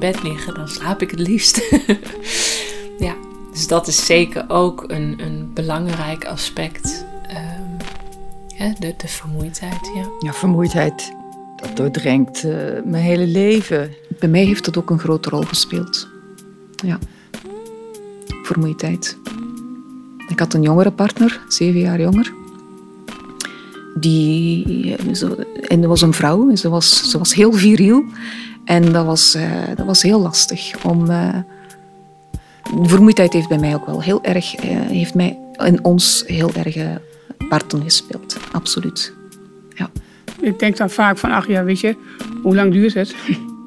bed liggen, dan slaap ik het liefst. ja, dus dat is zeker ook een, een belangrijk aspect. Um, de, de vermoeidheid, ja. Ja, vermoeidheid, dat doordrenkt uh, mijn hele leven. Bij mij heeft dat ook een grote rol gespeeld. Ja, vermoeidheid. Ik had een jongere partner, zeven jaar jonger. Die, en dat was een vrouw, ze was, ze was heel viriel. En dat was, uh, dat was heel lastig om... Uh, vermoeidheid heeft bij mij ook wel heel erg, uh, heeft mij in ons heel erg parten gespeeld. Absoluut. Ja. Ik denk dan vaak van, ach ja, weet je, hoe lang duurt het?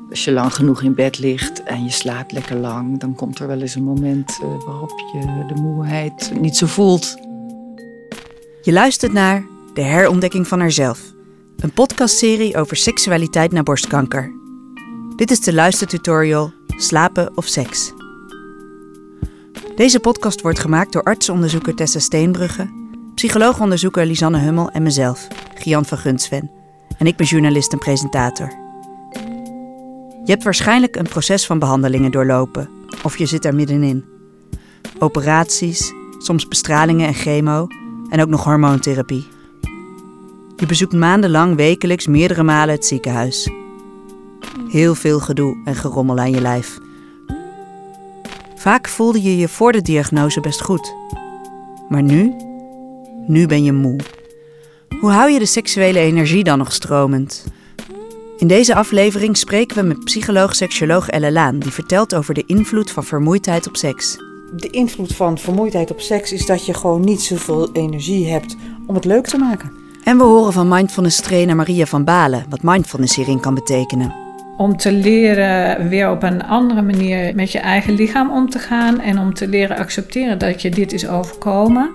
Als je lang genoeg in bed ligt en je slaapt lekker lang, dan komt er wel eens een moment waarop je de moeheid niet zo voelt. Je luistert naar De herontdekking van haarzelf. Een podcastserie over seksualiteit na borstkanker. Dit is de luistertutorial Slapen of Seks. Deze podcast wordt gemaakt door artsonderzoeker Tessa Steenbrugge, psycholoogonderzoeker Lisanne Hummel en mezelf, Gian van Gunsven. En ik ben journalist en presentator. Je hebt waarschijnlijk een proces van behandelingen doorlopen, of je zit er middenin. Operaties, soms bestralingen en chemo en ook nog hormoontherapie. Je bezoekt maandenlang wekelijks meerdere malen het ziekenhuis. Heel veel gedoe en gerommel aan je lijf. Vaak voelde je je voor de diagnose best goed. Maar nu? Nu ben je moe. Hoe hou je de seksuele energie dan nog stromend? In deze aflevering spreken we met psycholoog-seksoloog Elle Laan, die vertelt over de invloed van vermoeidheid op seks. De invloed van vermoeidheid op seks is dat je gewoon niet zoveel energie hebt om het leuk te maken. En we horen van mindfulness trainer Maria van Balen wat mindfulness hierin kan betekenen. Om te leren weer op een andere manier met je eigen lichaam om te gaan en om te leren accepteren dat je dit is overkomen.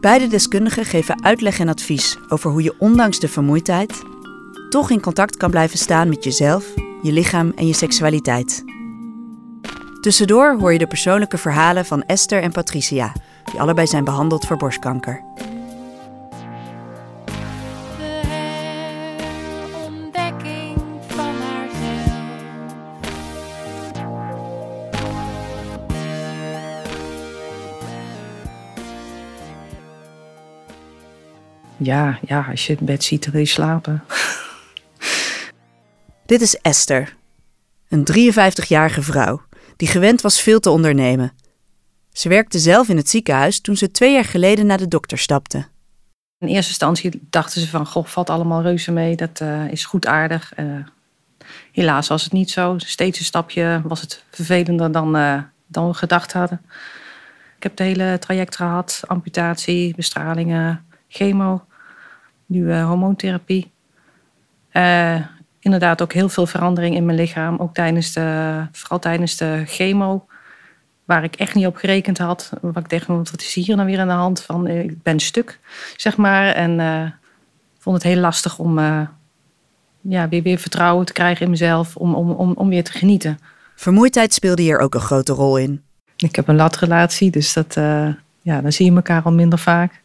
Beide deskundigen geven uitleg en advies over hoe je ondanks de vermoeidheid toch in contact kan blijven staan met jezelf, je lichaam en je seksualiteit. Tussendoor hoor je de persoonlijke verhalen van Esther en Patricia, die allebei zijn behandeld voor borstkanker. Ja, ja, als je het bed ziet, dan wil je slapen. Dit is Esther, een 53-jarige vrouw die gewend was veel te ondernemen. Ze werkte zelf in het ziekenhuis toen ze twee jaar geleden naar de dokter stapte. In eerste instantie dachten ze van, goh, valt allemaal reuze mee, dat uh, is goed aardig. Uh, helaas was het niet zo. Steeds een stapje was het vervelender dan, uh, dan we gedacht hadden. Ik heb het hele traject gehad, amputatie, bestralingen, chemo, nu hormoontherapie. inderdaad ook heel veel verandering in mijn lichaam, ook tijdens de, vooral tijdens de chemo waar ik echt niet op gerekend had. Wat ik dacht, wat is hier nou weer aan de hand? Van, eh, ik ben stuk, zeg maar. En uh, vond het heel lastig om uh, ja, weer, weer vertrouwen te krijgen in mezelf, om, om, om, om weer te genieten. Vermoeidheid speelde hier ook een grote rol in. Ik heb een latrelatie, dus dat, ja, dan zie je elkaar al minder vaak.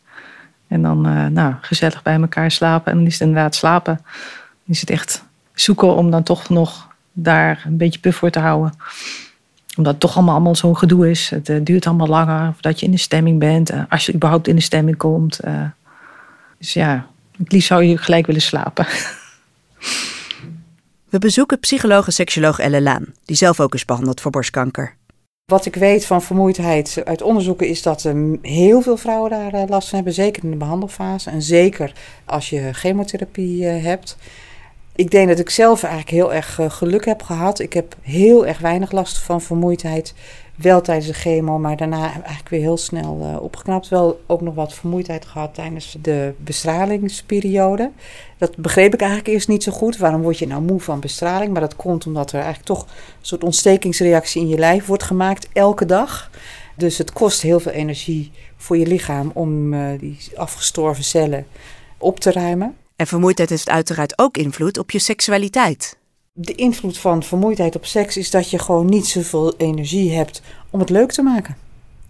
En dan nou, gezellig bij elkaar slapen. En dan is het inderdaad slapen. Dan is het echt zoeken om dan toch nog daar een beetje puff voor te houden omdat het toch allemaal, allemaal zo'n gedoe is. Het uh, duurt allemaal langer voordat je in de stemming bent. Uh, als je überhaupt in de stemming komt. Dus ja, het liefst zou je gelijk willen slapen. We bezoeken psycholoog en seksoloog Elle Laan, die zelf ook is behandeld voor borstkanker. Wat ik weet van vermoeidheid uit onderzoeken is dat heel veel vrouwen daar last van hebben. Zeker in de behandelfase. En zeker als je chemotherapie hebt. Ik denk dat ik zelf eigenlijk heel erg eh, geluk heb gehad. Ik heb heel erg weinig last van vermoeidheid. Wel tijdens de chemo, maar daarna eigenlijk weer heel snel uh, opgeknapt. Wel ook nog wat vermoeidheid gehad tijdens de bestralingsperiode. Dat begreep ik eigenlijk eerst niet zo goed. Waarom word je nou moe van bestraling? Maar dat komt omdat er eigenlijk toch een soort ontstekingsreactie in je lijf wordt gemaakt elke dag. Dus het kost heel veel energie voor je lichaam om uh, die afgestorven cellen op te ruimen. En vermoeidheid heeft uiteraard ook invloed op je seksualiteit. De invloed van vermoeidheid op seks is dat je gewoon niet zoveel energie hebt om het leuk te maken.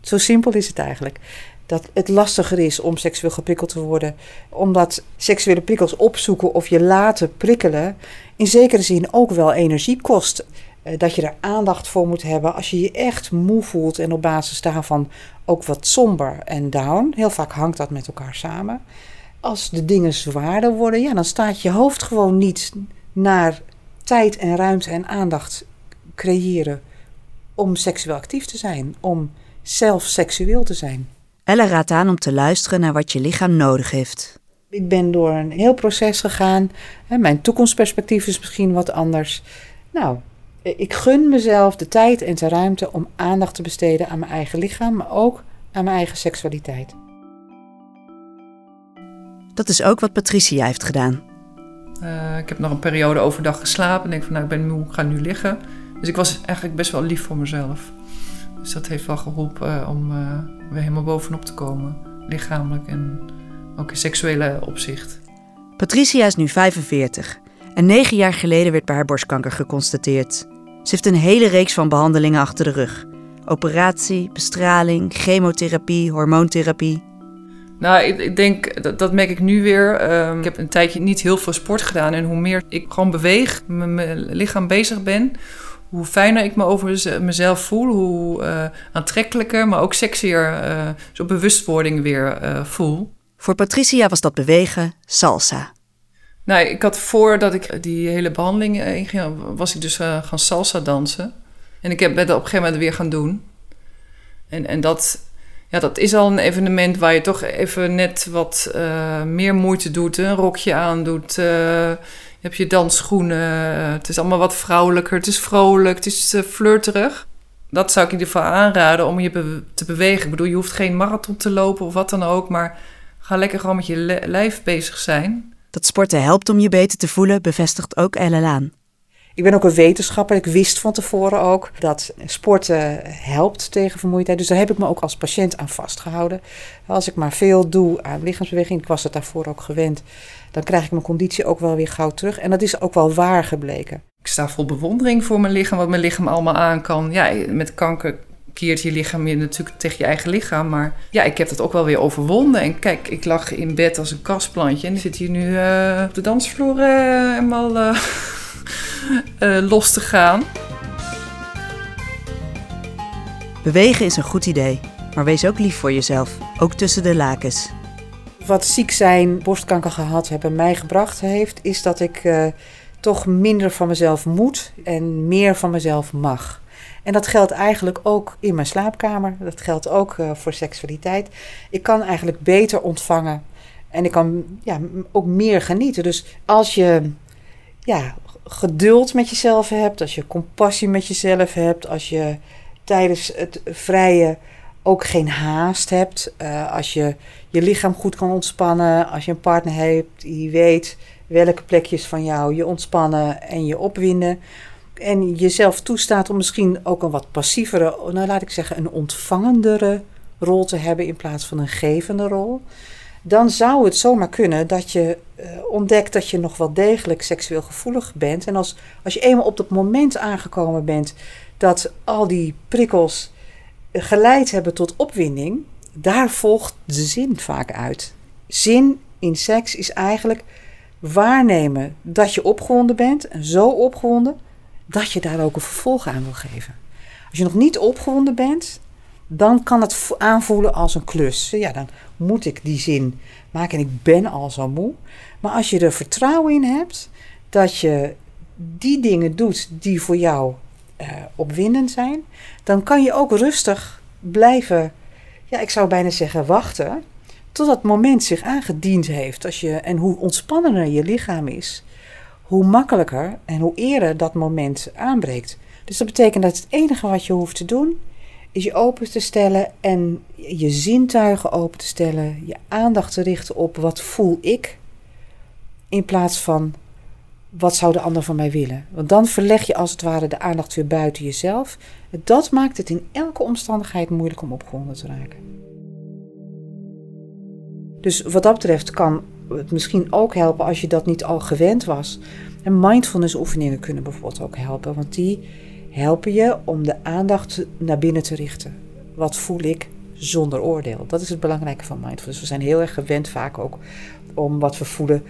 Zo simpel is het eigenlijk. Dat het lastiger is om seksueel geprikkeld te worden, omdat seksuele prikkels opzoeken of je laten prikkelen in zekere zin ook wel energie kost. eh, dat je er aandacht voor moet hebben als je je echt moe voelt en op basis daarvan ook wat somber en down. Heel vaak hangt dat met elkaar samen. Als de dingen zwaarder worden, ja, dan staat je hoofd gewoon niet naar tijd en ruimte en aandacht creëren om seksueel actief te zijn, om zelf seksueel te zijn. Ella raadt aan om te luisteren naar wat je lichaam nodig heeft. Ik ben door een heel proces gegaan. Mijn toekomstperspectief is misschien wat anders. Nou, ik gun mezelf de tijd en de ruimte om aandacht te besteden aan mijn eigen lichaam, maar ook aan mijn eigen seksualiteit. Dat is ook wat Patricia heeft gedaan. Uh, ik heb nog een periode overdag geslapen en denk van nou, ik ben moe, ik ga nu liggen. Dus ik was eigenlijk best wel lief voor mezelf. Dus dat heeft wel geholpen om uh, weer helemaal bovenop te komen. Lichamelijk en ook in seksuele opzicht. Patricia is nu 45 en negen jaar geleden werd bij haar borstkanker geconstateerd. Ze heeft een hele reeks van behandelingen achter de rug. Operatie, bestraling, chemotherapie, hormoontherapie. Nou, ik, ik denk, dat, dat merk ik nu weer. Ehm, ik heb een tijdje niet heel veel sport gedaan. En hoe meer ik gewoon beweeg, met mijn lichaam bezig ben... hoe fijner ik me over mezelf voel. Hoe uh, aantrekkelijker, maar ook sexier uh, zo'n bewustwording weer uh, voel. Voor Patricia was dat bewegen salsa. Nou, ik had voordat ik die hele behandeling inging, was ik dus gaan salsa dansen. En ik heb dat op een gegeven moment weer gaan doen. En, en dat, ja, dat is al een evenement waar je toch even net wat uh, meer moeite doet. Een rokje aandoet. Uh, je hebt je dansschoenen. Uh, het is allemaal wat vrouwelijker. Het is vrolijk. Het is flirterig. Dat zou ik in ieder geval aanraden om je te bewegen. Ik bedoel, je hoeft geen marathon te lopen of wat dan ook. Maar ga lekker gewoon met je lijf bezig zijn. Dat sporten helpt om je beter te voelen, bevestigt ook Ellen Laan. Ik ben ook een wetenschapper. Ik wist van tevoren ook dat sporten helpt tegen vermoeidheid. Dus daar heb ik me ook als patiënt aan vastgehouden. Als ik maar veel doe aan lichaamsbeweging, ik was het daarvoor ook gewend, dan krijg ik mijn conditie ook wel weer gauw terug. En dat is ook wel waar gebleken. Ik sta vol bewondering voor mijn lichaam, wat mijn lichaam allemaal aan kan. Ja, met kanker keert je lichaam je natuurlijk tegen je eigen lichaam. Maar ja, ik heb dat ook wel weer overwonnen. En kijk, ik lag in bed als een kastplantje. En ik zit hier nu uh, op de dansvloer uh, helemaal... Uh, uh, los te gaan. Bewegen is een goed idee, maar wees ook lief voor jezelf, ook tussen de lakens. Wat ziek zijn, borstkanker gehad hebben mij gebracht heeft, is dat ik uh, toch minder van mezelf moet en meer van mezelf mag. En dat geldt eigenlijk ook in mijn slaapkamer. Dat geldt ook uh, voor seksualiteit. Ik kan eigenlijk beter ontvangen en ik kan ja, ook meer genieten. Dus als je ja, geduld met jezelf hebt, als je compassie met jezelf hebt, als je tijdens het vrije ook geen haast hebt, uh, als je je lichaam goed kan ontspannen, als je een partner hebt die weet welke plekjes van jou je ontspannen en je opwinden. En jezelf toestaat om misschien ook een wat passievere, nou laat ik zeggen, een ontvangendere rol te hebben in plaats van een gevende rol dan zou het zomaar kunnen dat je uh, ontdekt dat je nog wel degelijk seksueel gevoelig bent. En als, als je eenmaal op dat moment aangekomen bent dat al die prikkels geleid hebben tot opwinding, daar volgt de zin vaak uit. Zin in seks is eigenlijk waarnemen dat je opgewonden bent en zo opgewonden dat je daar ook een vervolg aan wil geven. Als je nog niet opgewonden bent, dan kan het aanvoelen als een klus. Ja, dan moet ik die zin maken en ik ben al zo moe. Maar als je er vertrouwen in hebt dat je die dingen doet die voor jou uh, opwindend zijn, dan kan je ook rustig blijven, ja, ik zou bijna zeggen wachten, tot dat moment zich aangediend heeft. Als je, en hoe ontspannender je lichaam is, hoe makkelijker en hoe eerder dat moment aanbreekt. Dus dat betekent dat het enige wat je hoeft te doen, is je open te stellen en je zintuigen open te stellen, je aandacht te richten op wat voel ik, in plaats van wat zou de ander van mij willen. Want dan verleg je als het ware de aandacht weer buiten jezelf. Dat maakt het in elke omstandigheid moeilijk om opgewonden te raken. Dus wat dat betreft kan het misschien ook helpen als je dat niet al gewend was. En mindfulness oefeningen kunnen bijvoorbeeld ook helpen, want die helpen je om de aandacht naar binnen te richten. Wat voel ik zonder oordeel? Dat is het belangrijke van mindfulness. We zijn heel erg gewend vaak ook om wat we voelen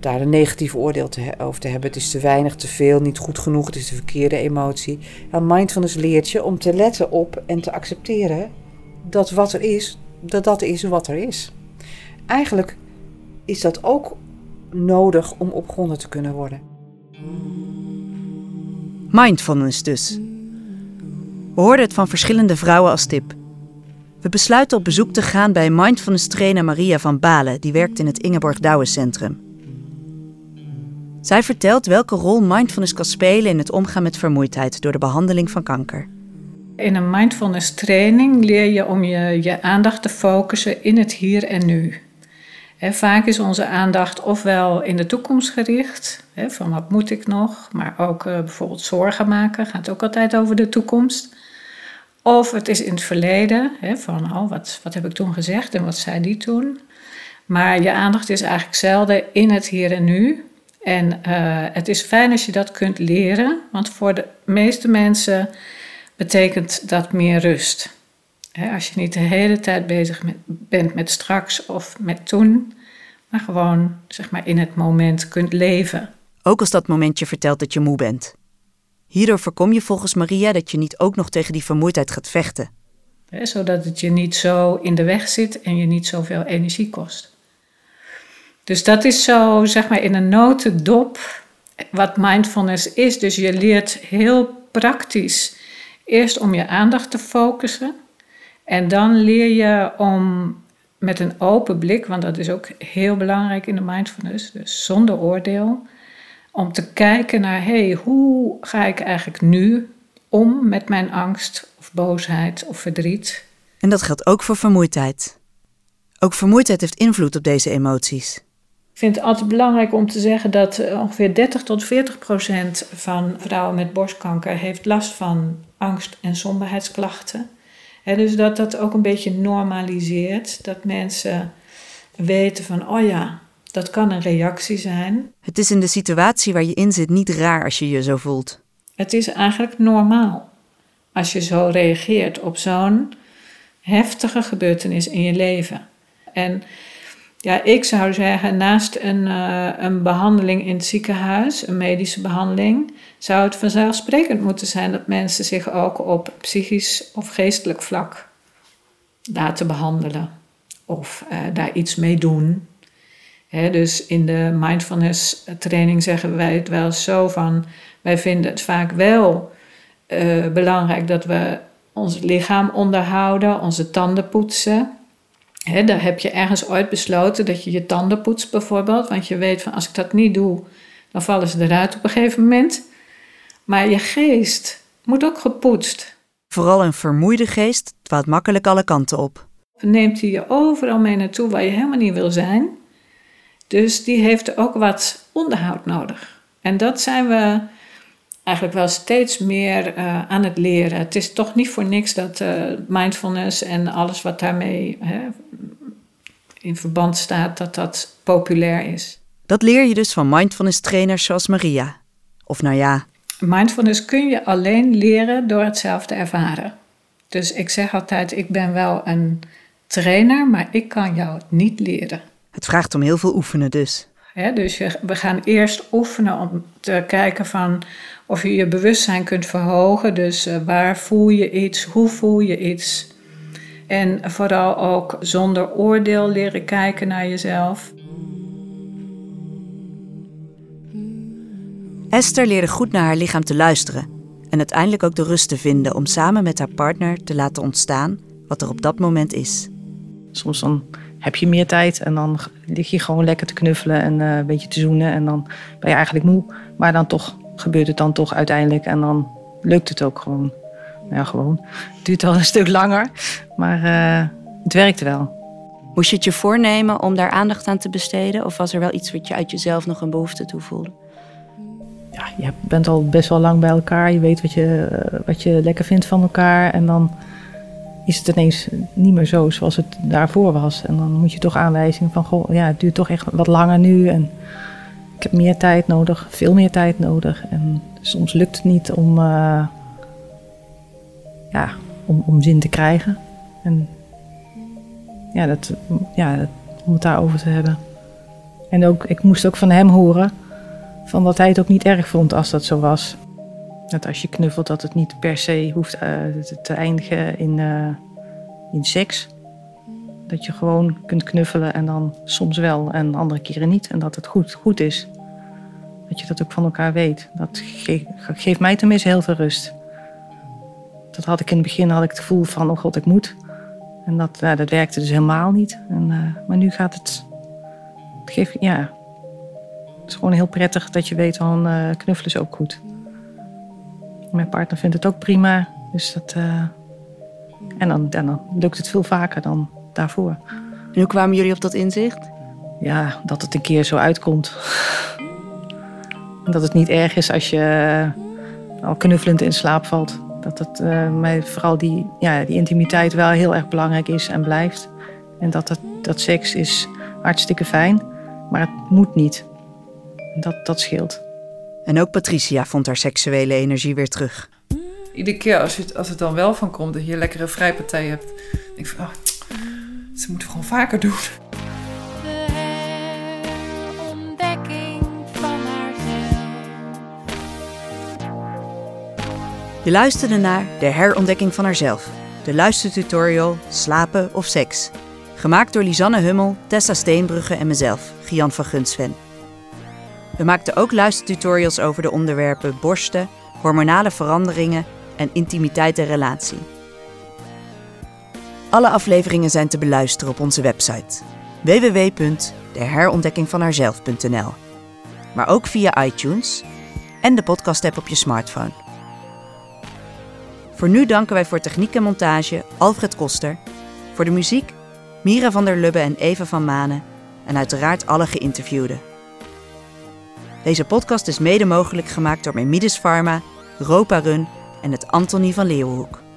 daar een negatief oordeel over te hebben. Het is te weinig, te veel, niet goed genoeg, het is de verkeerde emotie. Mindfulness leert je om te letten op en te accepteren dat wat er is, dat dat is wat er is. Eigenlijk is dat ook nodig om opgewonden te kunnen worden. Mindfulness dus. We hoorden het van verschillende vrouwen als tip. We besluiten op bezoek te gaan bij mindfulness trainer Maria van Balen, die werkt in het Ingeborg Douwen Centrum. Zij vertelt welke rol mindfulness kan spelen in het omgaan met vermoeidheid door de behandeling van kanker. In een mindfulness training leer je om je, je aandacht te focussen in het hier en nu. Vaak is onze aandacht ofwel in de toekomst gericht, van wat moet ik nog, maar ook uh, bijvoorbeeld zorgen maken, gaat ook altijd over de toekomst. Of het is in het verleden, van oh, wat, wat heb ik toen gezegd en wat zei die toen. Maar je aandacht is eigenlijk zelden in het hier en nu. En uh, het is fijn als je dat kunt leren, want voor de meeste mensen betekent dat meer rust. Als je niet de hele tijd bezig met, bent met straks of met toen, maar gewoon zeg maar, in het moment kunt leven. Ook als dat moment je vertelt dat je moe bent. Hierdoor voorkom je volgens Maria dat je niet ook nog tegen die vermoeidheid gaat vechten. zodat het je niet zo in de weg zit en je niet zoveel energie kost. Dus dat is zo, zeg maar, in een notendop wat mindfulness is. Dus je leert heel praktisch eerst om je aandacht te focussen. En dan leer je om met een open blik, want dat is ook heel belangrijk in de mindfulness, dus zonder oordeel, om te kijken naar, hé, hey, hoe ga ik eigenlijk nu om met mijn angst of boosheid of verdriet? En dat geldt ook voor vermoeidheid. Ook vermoeidheid heeft invloed op deze emoties. Ik vind het altijd belangrijk om te zeggen dat eh, ongeveer 30 tot 40 procent van vrouwen met borstkanker heeft last van angst- en somberheidsklachten. Dus dat dat ook een beetje normaliseert, dat mensen weten van, oh ja, dat kan een reactie zijn. Het is in de situatie waar je in zit niet raar als je je zo voelt. Het is eigenlijk normaal als je zo reageert op zo'n heftige gebeurtenis in je leven. En ja, ik zou zeggen, naast een, uh, een behandeling in het ziekenhuis, een medische behandeling, zou het vanzelfsprekend moeten zijn dat mensen zich ook op psychisch of geestelijk vlak laten behandelen of uh, daar iets mee doen dus in de mindfulness training zeggen wij het wel zo van, wij vinden het vaak wel uh, belangrijk dat we ons lichaam onderhouden, onze tanden poetsen. He, daar heb je ergens ooit besloten dat je je tanden poetst bijvoorbeeld, want je weet van als ik dat niet doe, dan vallen ze eruit op een gegeven moment. Maar je geest moet ook gepoetst. Vooral een vermoeide geest dwaalt makkelijk alle kanten op. Neemt hij je overal mee naartoe waar je helemaal niet wil zijn. Dus die heeft ook wat onderhoud nodig. En dat zijn we eigenlijk wel steeds meer uh, aan het leren. Het is toch niet voor niks dat uh, mindfulness en alles wat daarmee hè, in verband staat, dat dat populair is. Dat leer je dus van mindfulness trainers zoals Maria. Of nou ja. Mindfulness kun je alleen leren door het zelf te ervaren. Dus ik zeg altijd, ik ben wel een trainer, maar ik kan jou het niet leren. Het vraagt om heel veel oefenen dus. dus we gaan eerst oefenen om te kijken van of je je bewustzijn kunt verhogen. Dus uh, waar voel je iets, hoe voel je iets. En vooral ook zonder oordeel leren kijken naar jezelf. Esther leerde goed naar haar lichaam te luisteren en uiteindelijk ook de rust te vinden om samen met haar partner te laten ontstaan wat er op dat moment is. Soms dan heb je meer tijd en dan lig je gewoon lekker te knuffelen en uh, een beetje te zoenen. En dan ben je eigenlijk moe. Maar dan toch gebeurt het dan toch uiteindelijk en dan lukt het ook gewoon. Nou ja, gewoon. Het duurt wel een stuk langer, maar uh, het werkte wel. Moest je het je voornemen om daar aandacht aan te besteden? Of was er wel iets wat je uit jezelf nog een behoefte toe voelde? Ja, je bent al best wel lang bij elkaar. Je weet wat je, eh, wat je lekker vindt van elkaar. En dan is het ineens niet meer zo zoals het daarvoor was. En dan moet je toch aanwijzingen van, goh, ja, het duurt toch echt wat langer nu. En ik heb meer tijd nodig, veel meer tijd nodig. En soms lukt het niet om, uh, ja, om, om zin te krijgen. En ja, dat, ja, om het daarover te hebben. En ook, ik moest ook van hem horen van dat hij het ook niet erg vond als dat zo was. Dat als je knuffelt, dat het niet per se hoeft uh, te eindigen in, uh, in seks. Dat je gewoon kunt knuffelen en dan soms wel en andere keren niet. En dat het goed, goed is. Dat je dat ook van elkaar weet. Dat ge geeft mij tenminste heel veel rust. Dat had ik in het begin had ik het gevoel van, oh god, ik moet. En dat, dat werkte dus helemaal niet. En, uh, maar nu gaat het, het geeft, ja, is gewoon heel prettig dat je weet van uh, knuffelen is ook goed. Mijn partner vindt het ook prima. Dus dat, uh, en, dan, en dan lukt het veel vaker dan daarvoor. En hoe kwamen jullie op dat inzicht? Ja, dat het een keer zo uitkomt. dat het niet erg is als je al knuffelend in slaap valt. Dat het uh, mij vooral die, ja, die intimiteit wel heel erg belangrijk is en blijft. En dat, het, dat seks is hartstikke fijn, maar het moet niet. Dat, dat scheelt. En ook Patricia vond haar seksuele energie weer terug. Iedere keer als, je, als het dan wel van komt dat je een lekkere vrijpartij hebt, denk ik van, oh, ze moeten gewoon vaker doen. Je luisterde naar De Herontdekking van Haarzelf, de luistertutorial Slapen of Seks. Gemaakt door Lisanne Hummel, Tessa Steenbrugge en mezelf, Gian van Gunsven. We maakten ook luistertutorials over de onderwerpen borsten, hormonale veranderingen en intimiteit en relatie. Alle afleveringen zijn te beluisteren op onze website www.deherontdekkingvanhaarzelf.nl, maar ook via iTunes en de podcast-app op je smartphone. Voor nu danken wij voor techniek en montage Alfred Koster, voor de muziek Mira van der Lubbe en Eva van Manen en uiteraard alle geïnterviewden. Deze podcast is mede mogelijk gemaakt door Memides Pharma, Ropa Run en het Antonie van Leeuwenhoek.